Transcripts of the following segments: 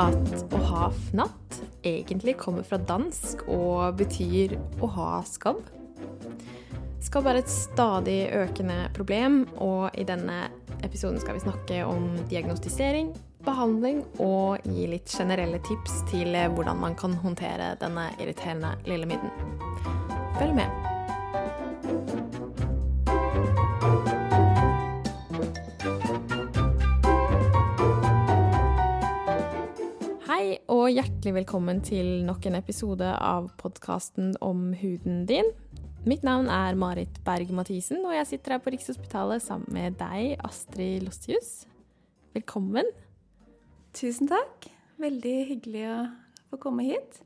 at å ha fnatt egentlig kommer fra dansk og betyr å ha skabb? Skabb er et stadig økende problem, og i denne episoden skal vi snakke om diagnostisering, behandling og gi litt generelle tips til hvordan man kan håndtere denne irriterende lille midden. Følg med. Og hjertelig velkommen til nok en episode av podkasten om huden din. Mitt navn er Marit Berg-Mathisen, og jeg sitter her på Rikshospitalet sammen med deg, Astrid Lossius. Velkommen. Tusen takk. Veldig hyggelig å få komme hit.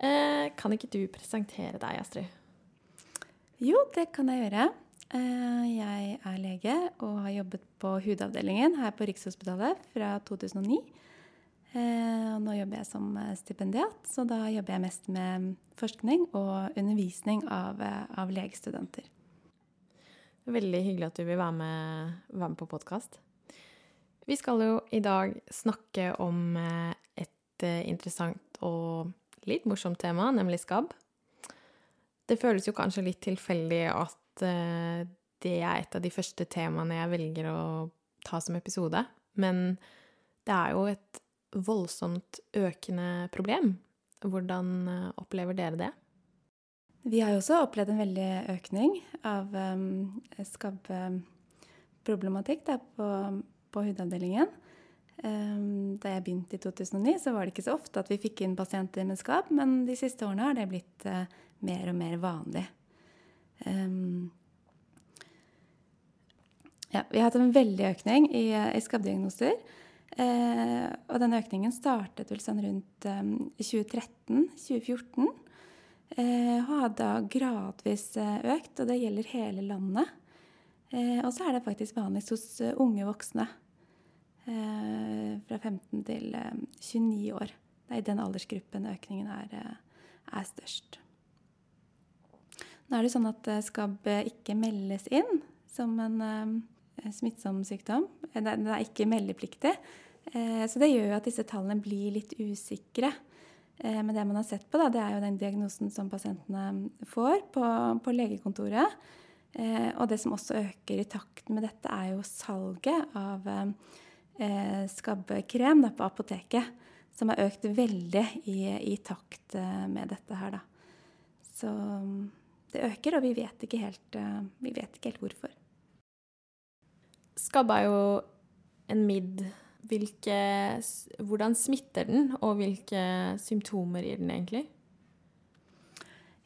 Eh, kan ikke du presentere deg, Astrid? Jo, det kan jeg gjøre. Eh, jeg er lege og har jobbet på hudavdelingen her på Rikshospitalet fra 2009. Eh, og nå jobber jeg som eh, stipendiat, så da jobber jeg mest med forskning og undervisning av, eh, av legestudenter. Veldig hyggelig at du vil være med, være med på podkast. Vi skal jo i dag snakke om et interessant og litt morsomt tema, nemlig skabb. Det føles jo kanskje litt tilfeldig at det er et av de første temaene jeg velger å ta som episode, men det er jo et voldsomt økende problem. Hvordan eh, opplever dere det? Vi har jo også opplevd en veldig økning av um, skabbeproblematikk på, på, hudavdelingen. Um, da jeg begynte i 2009, så var det ikke så ofte at vi fikk inn pasienter med skabb, men de siste årene har det blitt uh, mer og mer vanlig. Um, ja, vi har hatt en veldig økning i, i skabbdiagnoser. Eh, og den økningen startet vel sånn rundt eh, 2013-2014. Eh, har da gradvis eh, økt, og det gjelder hele landet. Eh, og så er det faktisk vanligst hos uh, unge voksne. Eh, fra 15 til 29 år. Det er i den aldersgruppen økningen er, er størst. Nå er det sånn at skabb ikke meldes inn som en smittsom sykdom. Det er ikke meldepliktig. Eh, så det gjør jo at disse tallene blir litt usikre. Eh, men det man har sett på, da, det er jo den diagnosen som pasientene får på, på legekontoret. Eh, og det som også øker i takt med dette, er jo salget av skabbekrem på apoteket. Som har økt veldig i, i takt med dette her, da. Så det øker, og vi vet ikke helt, vi vet ikke helt hvorfor. Skabb er jo en midd hvilke, hvordan smitter den, og hvilke symptomer gir den egentlig?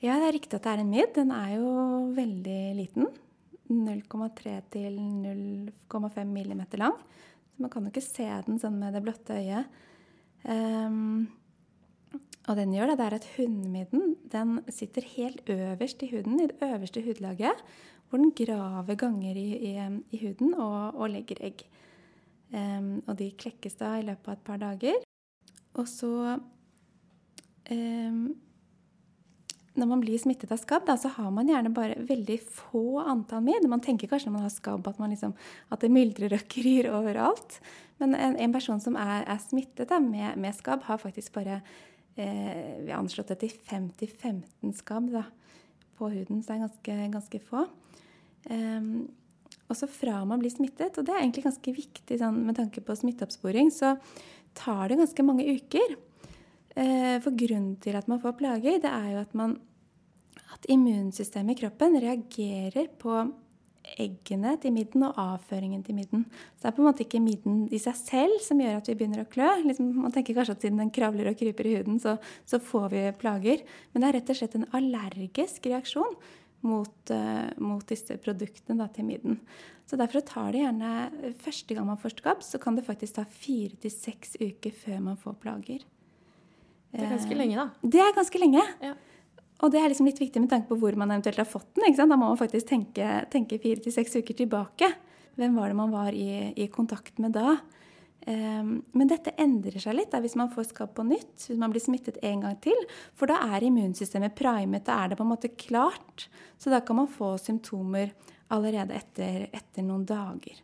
Ja, det er riktig at det er en midd. Den er jo veldig liten. 0,3 til 0,5 millimeter lang. Så man kan jo ikke se den sånn med det blotte øyet. Um, og den gjør det, det er at hundmidden den sitter helt øverst i huden, i det øverste hudlaget, hvor den graver ganger i, i, i huden og, og legger egg. Um, og de klekkes da i løpet av et par dager. Og så um, Når man blir smittet av skabb, da, så har man gjerne bare veldig få antall midd. Man tenker kanskje når man har skabb at, liksom, at det myldrer og kryr overalt. Men en, en person som er, er smittet da, med, med, skabb, har faktisk bare eh, Vi har anslått det til 5-15 skabb da, på huden, så det er ganske, ganske få. Um, også fra man blir smittet, og det er egentlig ganske viktig sånn, med tanke på smitteoppsporing, så tar det ganske mange uker. Uh, for grunnen til at man får plager, det er jo at, man, at immunsystemet i kroppen reagerer på eggene til midden og avføringen til midden. Så det er på en måte ikke midden i seg selv som gjør at vi begynner å klø. Liksom, man tenker kanskje at siden den kravler og kryper i huden, så, så får vi plager. Men det er rett og slett en allergisk reaksjon mot, uh, mot disse produktene da, til midden. Så Derfor tar det gjerne Første gang man får skabb, så kan det faktisk ta fire til seks uker før man får plager. Det er ganske lenge, da. Eh, det er ganske lenge. Ja. Og det er liksom litt viktig med tanke på hvor man eventuelt har fått den. Da må man faktisk tenke, tenke fire til seks uker tilbake. Hvem var det man var i, i kontakt med da? Um, men dette endrer seg litt da, hvis man får skabb på nytt, hvis man blir smittet en gang til. For da er immunsystemet primet, da er det på en måte klart. Så da kan man få symptomer allerede etter, etter noen dager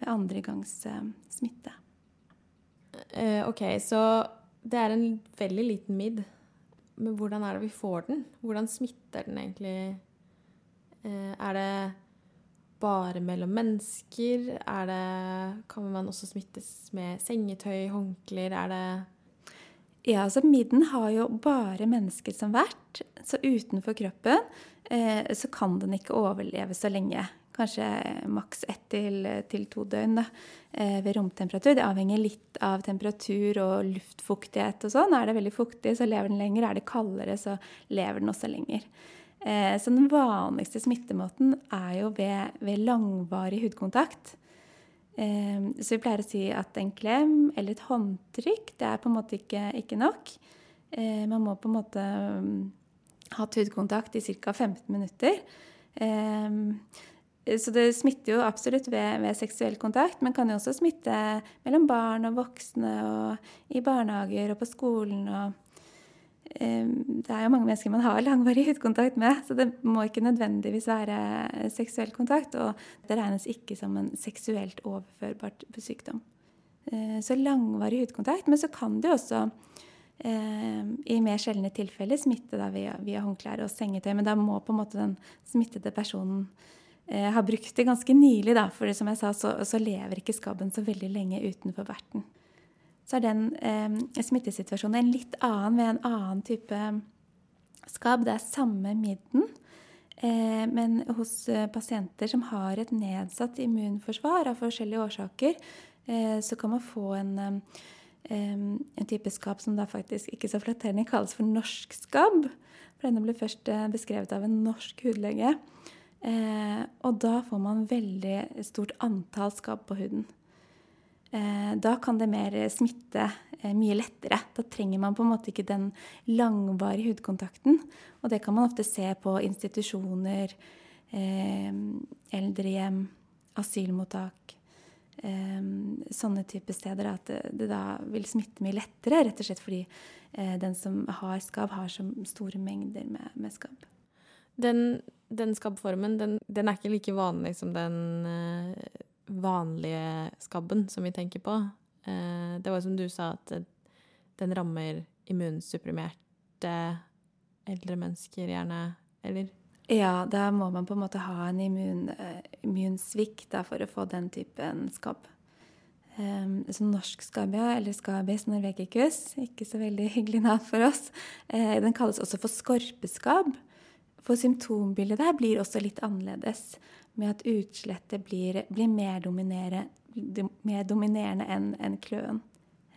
ved andre gangs uh, smitte. Uh, ok, så det er en veldig liten midd. Men hvordan er det vi får den? Hvordan smitter den egentlig? Eh, er det bare mellom mennesker? Er det Kan man også smittes med sengetøy, håndklær? Er det Ja, altså midden har jo bare mennesker som vert. Så utenfor kroppen eh, så kan den ikke overleve så lenge. Kanskje maks ett til, til, to døgn da, eh, ved romtemperatur. Det avhenger litt av temperatur og luftfuktighet og sånn. Er det veldig fuktig, så lever den lenger. Er det kaldere, så lever den også lenger. Eh, så den vanligste smittemåten er jo ved, ved langvarig hudkontakt. Ehm, så vi pleier å si at en klem eller et håndtrykk, det er på en måte ikke, ikke nok. Man må på en måte mm, ha hudkontakt i ca. 15 minutter. Så det smitter jo absolutt ved, ved, seksuell kontakt, men kan jo også smitte mellom barn og voksne og i barnehager og på skolen. og det er jo mange mennesker man har langvarig hudkontakt med, så det må ikke nødvendigvis være seksuell kontakt. Og det regnes ikke som en seksuelt overførbart sykdom. Eh, så langvarig hudkontakt. Men så kan det jo også eh, i mer sjeldne tilfeller smitte via, via håndklær og sengetøy. Men da må på en måte den smittede personen eh, har brukt det ganske nylig, da. For som jeg sa, så, så lever ikke skabben så veldig lenge utenfor verten så er den eh, smittesituasjonen en litt annen ved en annen type skabb. Det er samme midden, eh, men hos eh, pasienter som har et nedsatt immunforsvar av forskjellige årsaker, eh, så kan man få en, eh, en type skabb som da faktisk ikke så flatterende kalles for norsk skabb. For denne ble først beskrevet av en norsk hudlege. Og da får man veldig stort antall skabb på huden. Eh, da kan det mer smitte eh, mye lettere. Da trenger man på en måte ikke den langvarige hudkontakten. Og det kan man ofte se på institusjoner, eh, eldrehjem, asylmottak. Sånne type steder. At det da vil smitte mye lettere, rett og slett fordi den som har skabb, har så store mengder med, med skabb. Den, den skabbformen, den, den, er ikke like vanlig som den vanlige skabben som vi tenker på. Eh, det var som du sa, at den rammer immunsupprimerte eldre mennesker gjerne, eller? Ja, da må man på en måte ha en immun, uh, immunsvikt da, for å få den typen skabb. Um, så norsk skabia, eller skabis norvegicus, ikke så veldig hyggelig navn for oss, uh, den kalles også for skorpeskabb. For symptombildet der blir også litt annerledes med at utslettet blir, blir mer, mer, dominerende enn en kløen.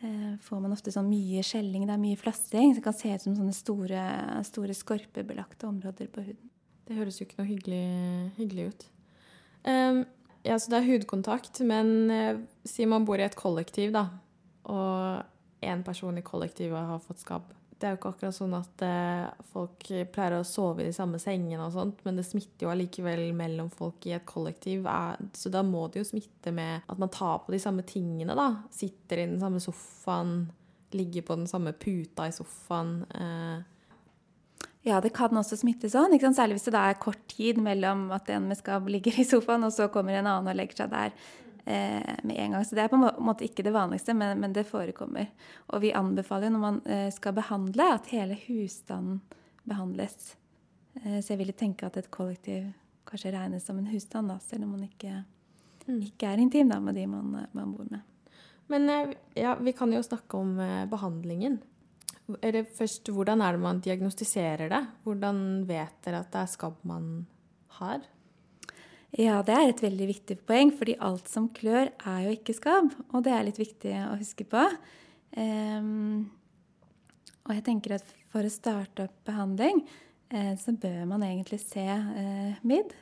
Eh, får man ofte sånn mye skjelling, det er mye flassing. Så det kan se ut som sånne store, store skorpebelagte områder på huden. Det høres jo ikke noe hyggelig, hyggelig ut. Um, ja, så det er hudkontakt, men uh, si man bor i et kollektiv, da, og én person i kollektivet har fått skabb det er jo ikke akkurat sånn at eh, folk pleier å sove i de samme sengene og sånt, men det smitter jo allikevel mellom folk i et kollektiv. Så da må det jo smitte med at man tar på de samme tingene, da. Sitter i den samme sofaen, ligger på den samme puta i sofaen. Eh. Ja, det kan også smitte sånn. Særlig hvis det da er kort tid mellom at en med skabb ligger i sofaen, og så kommer en annen og legger seg der med en gang. Så det er på en måte ikke det vanligste, men, men det forekommer. Og vi anbefaler når man eh, skal behandle, at hele husstanden behandles. Eh, så jeg ville tenke at et kollektiv kanskje regnes som en husstand, da, selv om man ikke, mm. ikke er intim da, med de man, man, bor med. Men eh, ja, vi kan jo snakke om eh, behandlingen. Eller først, Hvordan er det man diagnostiserer det? Hvordan vet dere at det er skabb man har? Ja, det er et veldig viktig poeng, fordi alt som klør, er jo ikke skabb. Og det er litt viktig å huske på. Um, og jeg tenker at for å starte opp behandling, eh, så bør man egentlig se eh, midd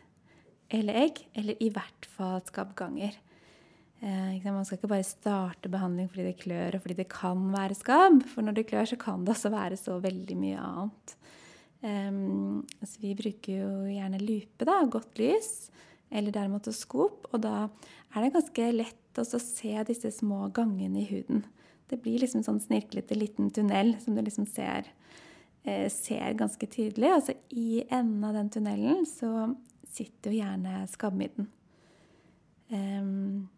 eller egg, eller i hvert fall skabbganger. Eh, man skal ikke bare starte behandling fordi det klør og fordi det kan være skabb. For når det klør, så kan det også være så veldig mye annet. Um, altså vi bruker jo gjerne lupe, da, godt lys eller dermatoskop. Og da er det ganske lett å se disse små gangene i huden. Det blir liksom sånn snirklete liten tunnel som du liksom ser, eh, ser ganske tydelig. Altså i enden av den tunnelen så sitter jo gjerne skabbmidden. Um,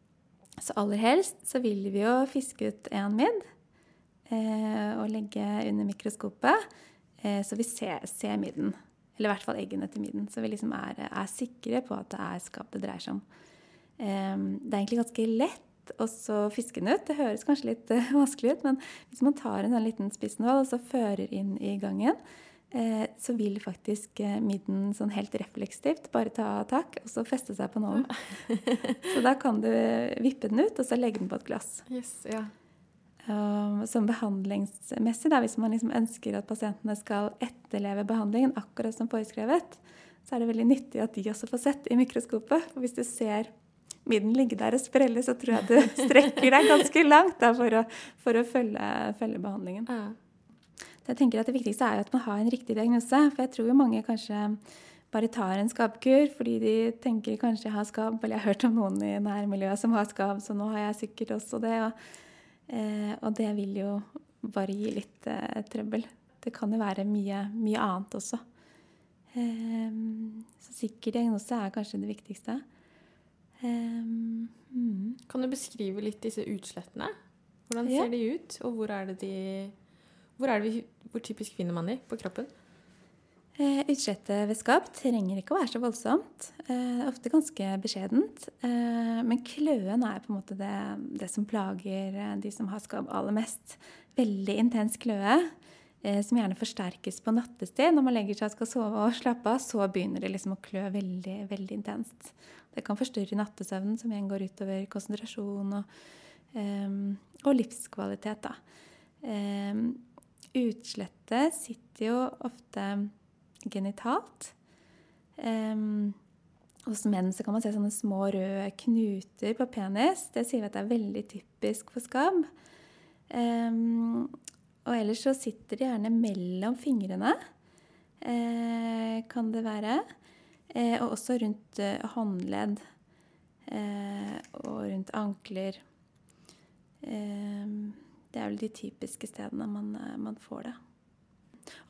Så aller helst så vil vi jo fiske ut en midd eh, og legge under mikroskopet, eh, så vi ser, ser midden. Eller i hvert fall eggene til midden. Så vi liksom er, er, sikre på at det er skap det dreier seg om. Eh, det er egentlig ganske lett å fiske den ut. Det høres kanskje litt uh, vanskelig ut, men hvis man tar en sånn liten spissnål og så fører inn i gangen, eh, så vil faktisk eh, midden sånn helt refleksivt bare ta tak og så feste seg på nålen. så da kan du vippe den ut og så legge den på et glass. Yes, ja. Um, som behandlingsmessig, da, hvis man liksom ønsker at pasientene skal etterleve behandlingen akkurat som foreskrevet, så er det veldig nyttig at de også får sett i mikroskopet. For hvis du ser midden ligge der og sprelle, så tror jeg du strekker deg ganske langt da, for, å, for å, følge, følge behandlingen. Ja. Jeg tenker at Det viktigste er at man har en riktig diagnose. For jeg tror jo mange kanskje bare tar en skabbkur fordi de tenker kanskje jeg har skabb, eller jeg har hørt om noen i nærmiljøet som har skabb, så nå har jeg sikkert også det. og Eh, og det vil jo bare gi litt eh, trøbbel. Det kan jo være mye, mye annet også. Eh, så sikker diagnose er kanskje det viktigste. Mm. Kan du beskrive litt disse utslettene? Hvordan ser ja. de ut, og hvor er det de hvor, er det vi, hvor typisk finner man de på kroppen? Eh, utslettet ved skap trenger ikke å være så voldsomt. Eh, ofte ganske beskjedent. Eh, men kløen er på en måte det, det, som plager de som har skabb aller mest. Veldig intens kløe, som gjerne forsterkes på nattestid. Når man legger seg og skal sove og slappe av, så begynner det liksom å klø veldig, veldig intenst. Det kan forstyrre nattesøvnen, som igjen går utover konsentrasjon og, og livskvalitet. Da. Utslettet sitter jo ofte genitalt. Um, hos menn så kan man se sånne små røde knuter på penis. Det sier vi at det er veldig typisk for skabb. Um, og ellers så sitter det gjerne mellom fingrene, uh, kan det være. Uh, og også rundt uh, håndledd og rundt ankler. Det er vel de typiske stedene man, man får det.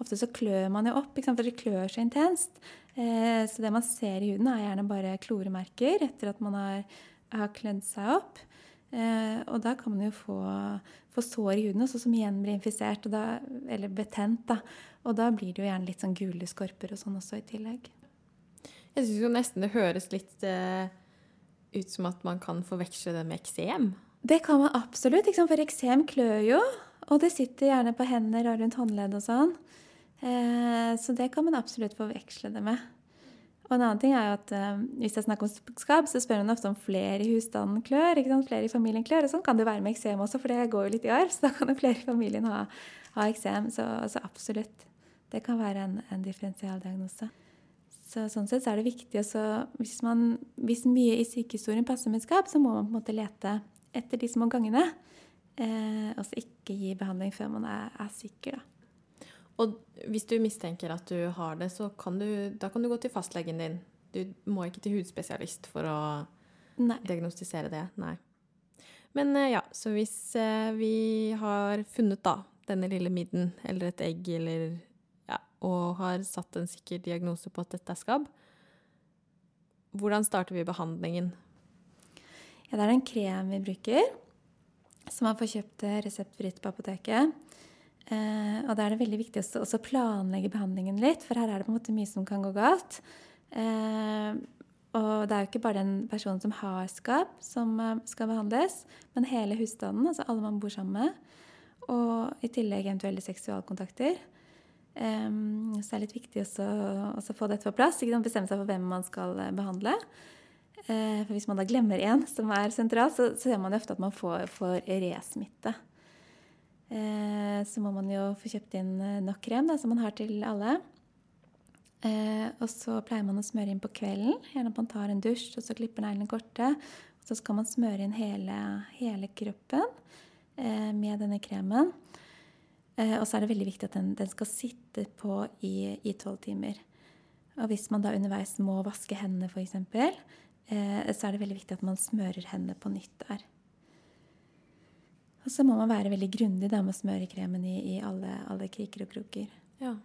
Ofte så klør man jo opp, for det klør så intenst. Eh, så det man ser i huden, er gjerne bare kloremerker etter at man har, har klødd seg opp. Eh, og da kan man jo få, få sår i huden også, som igjen blir infisert, da, eller betent. Da. Og da blir det jo gjerne litt sånn gule skorper og sånn også i tillegg. Jeg syns jo nesten det høres litt eh, ut som at man kan forveksle det med eksem. Det kan man absolutt, for eksem klør jo. Og det sitter gjerne på hender og rundt håndledd og sånn. Eh, så det kan man absolutt forveksle det med. Og en annen ting er jo at eh, Hvis jeg snakker om skabb, så spør man ofte om flere i husstanden klør. Flere i familien klør. Og sånn kan det være med eksem også, for det går jo litt i arv. Så da kan jo flere i familien ha, ha eksem. Så, så, absolutt. Det kan være en, en differensialdiagnose. Så sånn sett så er det viktig også hvis, man, hvis mye i sykehistorien passer med skabb, så må man på en måte lete etter de små gangene. Eh, og så ikke gi behandling før man er, er sikker, da. Og hvis du mistenker at du har det, så kan du, da kan du gå til fastlegen din. Du må ikke til hudspesialist for å Nei. diagnostisere det. Nei. Men eh, ja, så hvis eh, vi har funnet da denne lille midden eller et egg eller ja, og har satt en sikker diagnose på at dette er skabb, hvordan starter vi behandlingen? Ja, det er en krem vi bruker, som man får kjøpt reseptfritt på apoteket. Eh, og da er det veldig viktig å også planlegge behandlingen litt, for her er det på en måte mye som kan gå galt. Eh, og det er jo ikke bare den personen som har skap, som eh, skal behandles, men hele husstanden, altså alle man bor sammen med. Og i tillegg eventuelle seksualkontakter. Eh, så det er litt viktig å få dette på plass. Ikke bestemme seg for hvem man skal eh, behandle. Uh, for hvis man da glemmer én som er sentral, så ser man ofte at man får, får resmitte. Eh, så må man jo få kjøpt inn eh, nok krem, da, som man har til alle. Eh, og så pleier man å smøre inn på kvelden. Gjerne at man tar en dusj og så klipper neglene korte. Og så skal man smøre inn hele, hele kroppen med denne kremen. Og så er det veldig viktig at den, den skal sitte på i tolv timer. Og hvis man da underveis må vaske hendene, f.eks., eh, så er det veldig viktig at man smører hendene på nytt der. Og så må man være veldig grundig med å smøre kremen i, i alle, alle, kriker og kroker. Ja.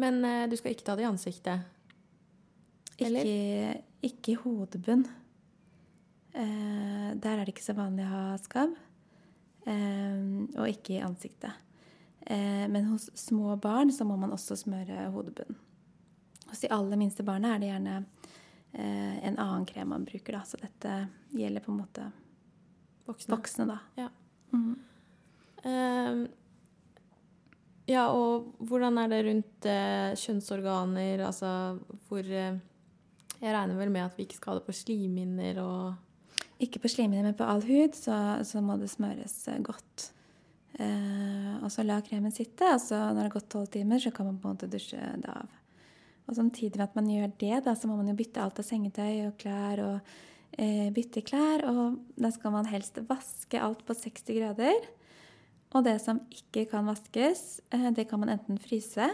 Men eh, du skal ikke ta det i ansiktet? Eller? Ikke, i hodebunn. Eh, der er det ikke så vanlig å ha skabb. Eh, og ikke i ansiktet. Eh, men hos små barn så må man også smøre hodebunn. Hos de aller minste barna er det gjerne eh, en annen krem man bruker. Da. Så dette gjelder på en måte Voksne. voksne, da. Ja. Mhm. Uh, ja, og hvordan er det rundt uh, kjønnsorganer? Altså hvor uh, Jeg regner vel med at vi ikke skal ha det på slimhinner og Ikke på slimhinner, men på all hud så, så må det smøres godt. Og så la kremen sitte, og så når det har gått tolv timer, så kan man på en måte dusje det av. Og samtidig med at man gjør det, da, så må man jo bytte alt av sengetøy og klær og eh, bytte klær. Og da skal man helst vaske alt på 60 grader. Og det som ikke kan vaskes, eh, det kan man enten fryse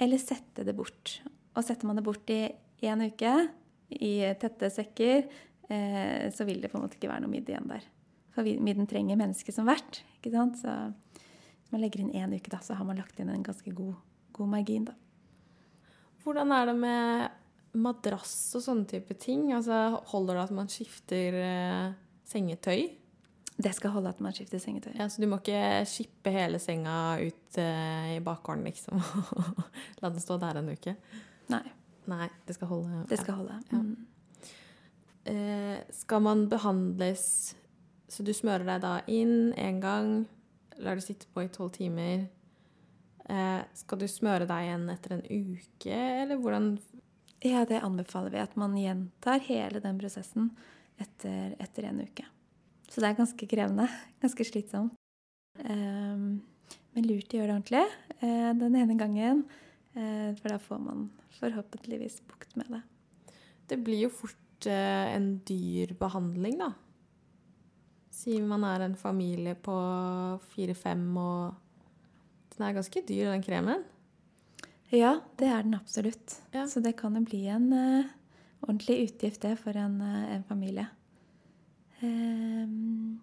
eller sette det bort. Og setter man det bort i én uke i tette sekker, eh, så vil det på en måte ikke være noe midd igjen der. For midden trenger mennesket som vert. ikke sant? Så hvis man legger inn én uke, da, så har man lagt inn en ganske god, god margin. da. Hvordan er det med madrass og sånne type ting? Altså, holder det at man skifter eh, sengetøy? Det skal holde at man skifter sengetøy. Ja, Så du må ikke skippe hele senga ut eh, i bakgården, liksom? La den stå der en uke? Nei, Nei, det skal holde. det skal holde. Ja. Mm. Eh, skal man behandles Så du smører deg da inn én gang, lar det sitte på i tolv timer. Eh, skal du smøre deg igjen etter en uke, eller hvordan Ja, det anbefaler vi. At man gjentar hele den prosessen etter, etter en uke. Så det er ganske krevende. Ganske slitsomt. Um, men lurt å gjøre det ordentlig uh, den ene gangen. Uh, for da får man forhåpentligvis bukt med det. Det blir jo fort uh, en dyr behandling, da. Si man er en familie på fire-fem, og den er ganske dyr, den kremen. Ja, det er den absolutt. Ja. Så det kan jo bli en uh, ordentlig utgift, det, for en, uh, en familie. Um,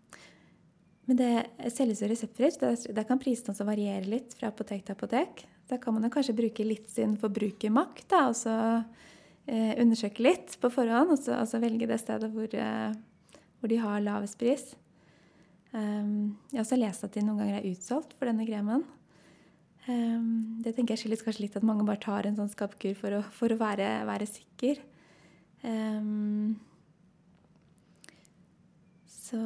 men det selges jo reseptfritt. Der, der kan prisene også variere litt fra apotek til apotek. Da kan man kanskje bruke litt sin forbrukermakt, da, og så eh, undersøke litt på forhånd, og så, og så velge det stedet hvor, eh, hvor de har lavest pris. Um, jeg har også lest at de noen ganger er utsolgt for denne kremen. Ehm, det tenker jeg skyldes kanskje litt at mange bare tar en sånn skabbkur for å, for å være, være sikker. Ehm, så,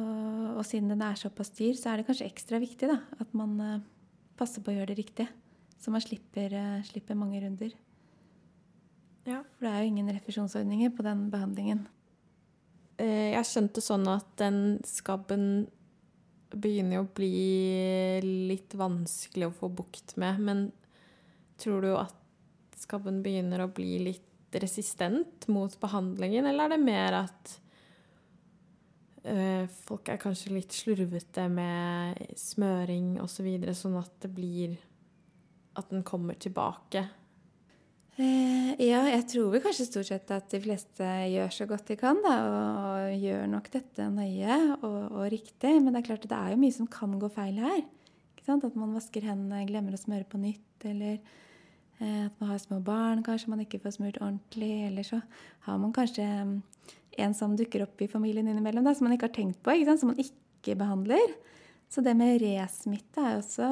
og siden den er såpass dyr, så er det kanskje ekstra viktig da, at man eh, passer på å gjøre det riktig. Så man slipper, eh, slipper mange runder. Ja. For det er jo ingen refusjonsordninger på den behandlingen. Eh, jeg skjønte sånn at den skabben begynner jo å bli litt vanskelig å få bukt med. Men tror du at skabben begynner å bli litt resistent mot behandlingen, eller er det mer at eh, folk er kanskje litt slurvete med smøring osv., så sånn at det blir At den kommer tilbake? Eh, ja, jeg tror vel kanskje stort sett at de fleste gjør så godt de kan, da, og, gjør nok dette nøye og, og riktig. Men det er klart at det er jo mye som kan gå feil her. At man vasker hendene, glemmer å smøre på nytt, eller eh, at man har små barn, kanskje man ikke får smurt ordentlig. Eller så har man kanskje mm, en som dukker opp i familien innimellom, da, som man ikke har tenkt på, som man ikke behandler. Så det med resmitte er også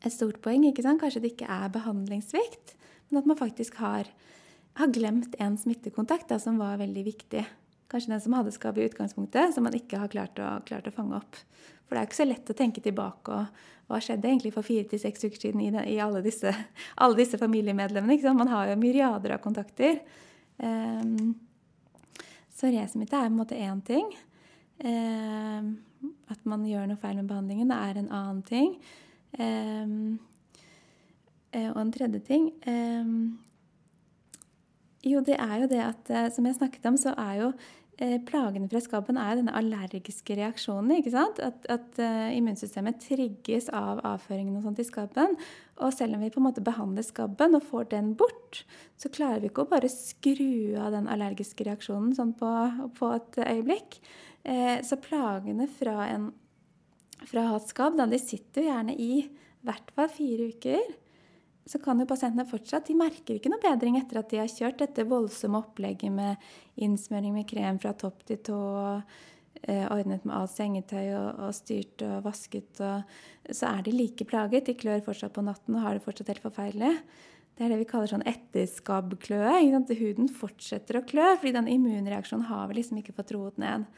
et stort poeng. Kanskje det ikke er behandlingssvikt, men at man faktisk har, har glemt en smittekontakt da, som var veldig viktig. Kanskje den som hadde skabb i utgangspunktet, som man ikke har klart å, klart å fange opp. For det er ikke så lett å tenke tilbake og hva skjedde egentlig for fire til seks uker siden i, i alle, disse, alle disse familiemedlemmene. Man har jo myriader av kontakter. Um, så resmitte er på en måte én ting. Ehm, at man gjør noe feil med behandlingen, er en annen ting. Eh, og en tredje ting ehm, Jo, det er jo det at eh, Som jeg snakket om, så er jo eh, plagene fra skabben er denne allergiske reaksjonen. ikke sant? At, at eh, immunsystemet trigges av avføringen og sånt i skabben. Og selv om vi på en måte behandler skabben og får den bort, så klarer vi ikke å bare skru av den allergiske reaksjonen sånn på, på et øyeblikk. Eh, så plagene fra en fra å ha hatt skabb, de sitter jo gjerne i hvert fall fire uker. Så kan jo pasientene fortsatt De merker ikke noe bedring etter at de har kjørt dette voldsomme opplegget med innsmøring med krem fra topp til tå, eh, ordnet med alt sengetøy og, og, styrt og vasket. Og, så er de like plaget. De klør fortsatt på natten og har det fortsatt helt forferdelig. Det er det vi kaller sånn etterskabbkløe. Huden fortsetter å klø, fordi den immunreaksjonen har vi liksom ikke fått roet ned.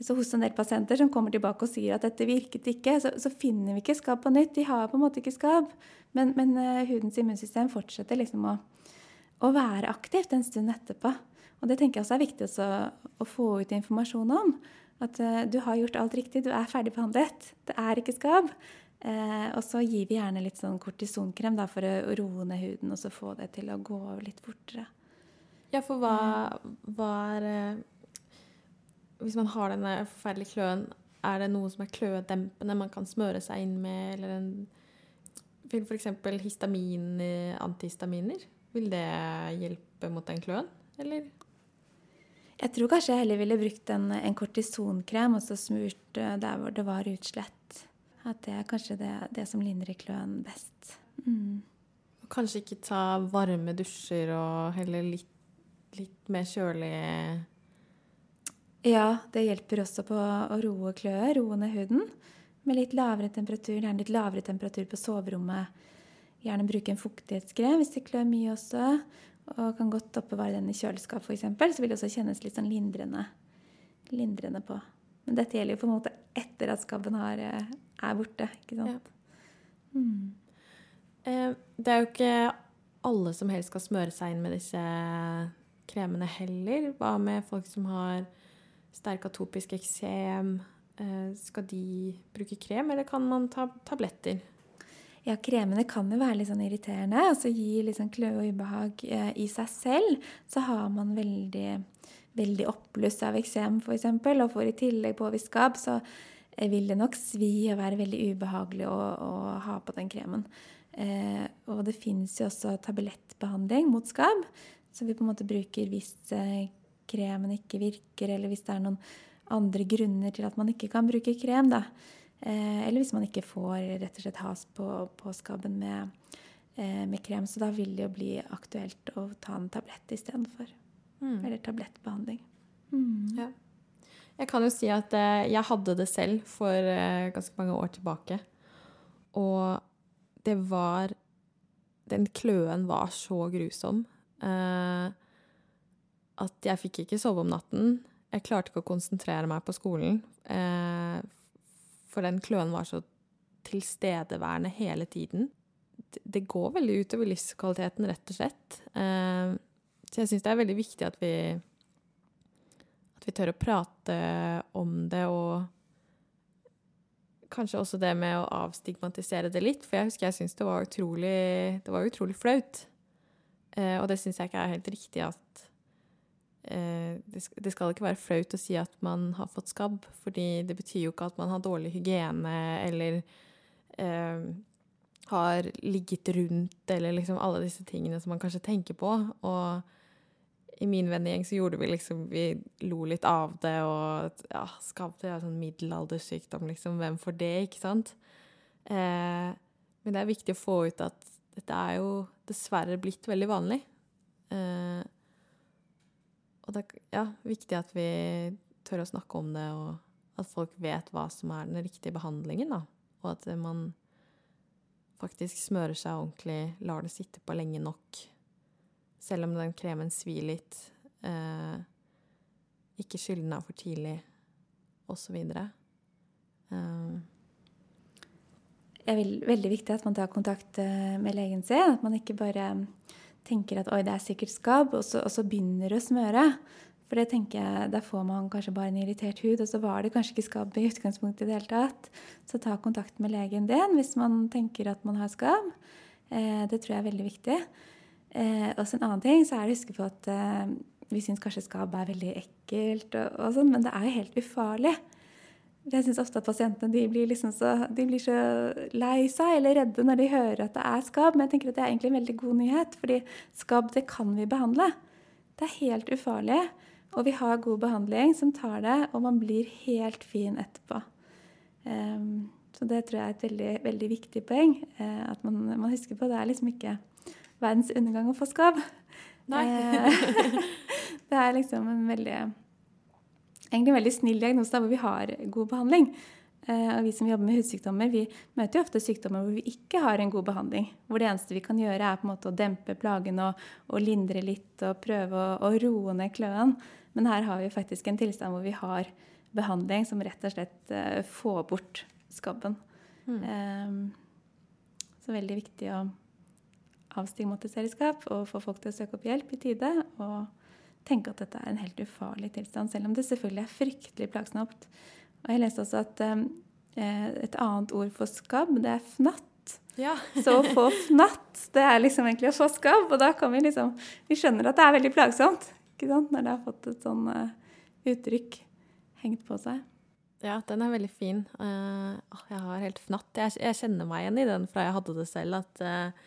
Så hos en del pasienter som kommer tilbake og sier at dette virket ikke, så, så finner vi ikke skabb på nytt. De har på en måte ikke skabb. Men, men uh, hudens immunsystem fortsetter liksom å, å, være aktivt en stund etterpå. Og det tenker jeg også er viktig også, å få ut informasjon om. At uh, du har gjort alt riktig, du er ferdigbehandlet. Det er ikke skabb. Uh, og så gir vi gjerne litt sånn kortisonkrem da, for å roe ned huden og så få det til å gå litt fortere. Ja, for hva, hva er hvis man har denne forferdelige kløen, er det noe som er kløedempende man kan smøre seg inn med, eller en f.eks. histamin, antihistaminer, vil det hjelpe mot den kløen, eller? Jeg tror kanskje jeg heller ville brukt en, en kortisonkrem og så smurt eh, der hvor det var utslett. At det er kanskje det, det som lindrer kløen best. Mm. Kanskje ikke ta varme dusjer og heller litt, litt mer kjølig ja, det hjelper også på å roe kløe, roe ned huden. Med litt lavere temperatur, gjerne litt lavere temperatur på soverommet. Gjerne bruke en fuktighetskrem hvis det klør mye også. Og kan godt oppbevare den i kjøleskap f.eks. Så vil det også kjennes litt sånn lindrende, lindrende på. Men dette gjelder jo på en måte etter at skabben har, eh, er borte. ikke sant? Ja. Mm. Det er jo ikke alle som helst skal smøre seg inn med disse kremene heller. Hva med folk som har sterk atopisk eksem. Eh, skal de bruke krem, eller kan man ta tabletter? Ja, kremene kan jo være litt sånn irriterende. altså Gi litt sånn kløe og ubehag eh, i seg selv. Så har man veldig, veldig oppbluss av eksem f.eks., og får i tillegg påvist skabb, så eh, vil det nok svi og være veldig ubehagelig å, å ha på den kremen. Eh, og det fins jo også tablettbehandling mot skabb, så vi på en måte bruker hvis eh, kremen ikke virker, eller hvis det er noen andre grunner til at man ikke kan bruke krem. Da. Eh, eller hvis man ikke får rett og slett has på, på skabben med, eh, med, krem. Så da vil det jo bli aktuelt å ta en tablett istedenfor. Mm. Eller tablettbehandling. Mm. Ja. Jeg kan jo si at eh, jeg hadde det selv for ganske mange år tilbake. Og det var Den kløen var så grusom. Eh, at jeg fikk ikke sove om natten. Jeg klarte ikke å konsentrere meg på skolen. Eh, for den kløen var så tilstedeværende hele tiden. Det går veldig utover livskvaliteten, rett og slett. Eh, så jeg syns det er veldig viktig at vi, at vi tør å prate om det, og kanskje også det med å avstigmatisere det litt. For jeg husker jeg syns det var utrolig, det var utrolig flaut. Eh, og det syns jeg ikke er helt riktig at det skal ikke være flaut å si at man har fått skabb, fordi det betyr jo ikke at man har dårlig hygiene eller eh, har ligget rundt, eller liksom alle disse tingene som man kanskje tenker på. Og i min vennegjeng så gjorde vi liksom Vi lo litt av det, og ja, skabb det er sånn middelaldersykdom, liksom. Hvem får det, ikke sant? Eh, men det er viktig å få ut at dette er jo dessverre blitt veldig vanlig. Eh, og det er ja, viktig at vi tør å snakke om det, og at folk vet hva som er den riktige behandlingen. Da. Og at man faktisk smører seg ordentlig, lar det sitte på lenge nok. Selv om den kremen svir litt. Eh, ikke skylle den av for tidlig, osv. Eh. Det er veldig viktig at man tar kontakt eh, med legen sin. At man ikke bare tenker at oi, det er sikkert skabb, og så, og så begynner å smøre. For det tenker jeg, Da får man kanskje bare en irritert hud, og så var det kanskje ikke skabb i utgangspunktet i det hele tatt. Så ta kontakt med legen din hvis man tenker at man har skabb. Eh, det tror jeg er veldig viktig. Eh, og så en annen ting så er det å huske på at eh, vi syns kanskje skabb er veldig ekkelt, og, og sånn, men det er jo helt ufarlig. Jeg syns ofte at pasientene de blir, liksom så, de blir, så, lei seg eller redde når de hører at det er skabb. Men jeg tenker at det er egentlig en veldig god nyhet, fordi skabb det kan vi behandle. Det er helt ufarlig, og vi har god behandling som tar det, og man blir helt fin etterpå. Um, Så det tror jeg er et veldig, veldig viktig poeng. Eh, at man, man, husker på det er liksom ikke verdens undergang å få skabb. Nei. Eh, det er liksom en veldig egentlig en veldig snill diagnose hvor vi har god behandling. Eh, og vi som jobber med hudsykdommer, vi møter jo ofte sykdommer hvor vi ikke har en god behandling. Hvor det eneste vi kan gjøre, er på en måte å dempe plagen og, og lindre litt og prøve å, å roe ned kløen. Men her har vi faktisk en tilstand hvor vi har behandling som rett og slett uh, får bort skabben. Mm. Um, så veldig viktig å avstigmatisere skap og få folk til å søke opp hjelp i tide. Og tenke at dette er en helt ufarlig tilstand, selv om det selvfølgelig er fryktelig plagsomt. Og jeg leste også at um, et annet ord for skabb, det er fnatt. Ja. så å få fnatt, det er liksom egentlig å få skabb. Og da kan vi liksom Vi skjønner at det er veldig plagsomt ikke sant? når det har fått et sånn uh, uttrykk hengt på seg. Ja, den er veldig fin. Uh, jeg har helt fnatt. Jeg, jeg, kjenner meg igjen i den fra jeg hadde det selv, at uh,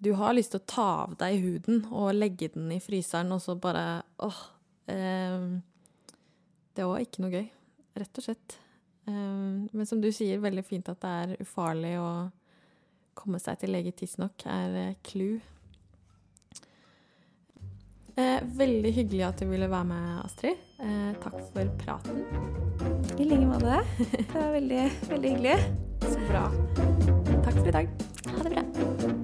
du har lyst til å ta av deg huden og legge den i fryseren, og så bare åh. eh, det var ikke noe gøy, rett og slett. men som du sier, veldig fint at det er ufarlig å komme seg til lege tidsnok, er clou. Eh, veldig hyggelig at du ville være med, Astrid. Eh, takk for praten. I like måte. Det var veldig, veldig hyggelig. Så bra. Takk for i dag. Ha det bra.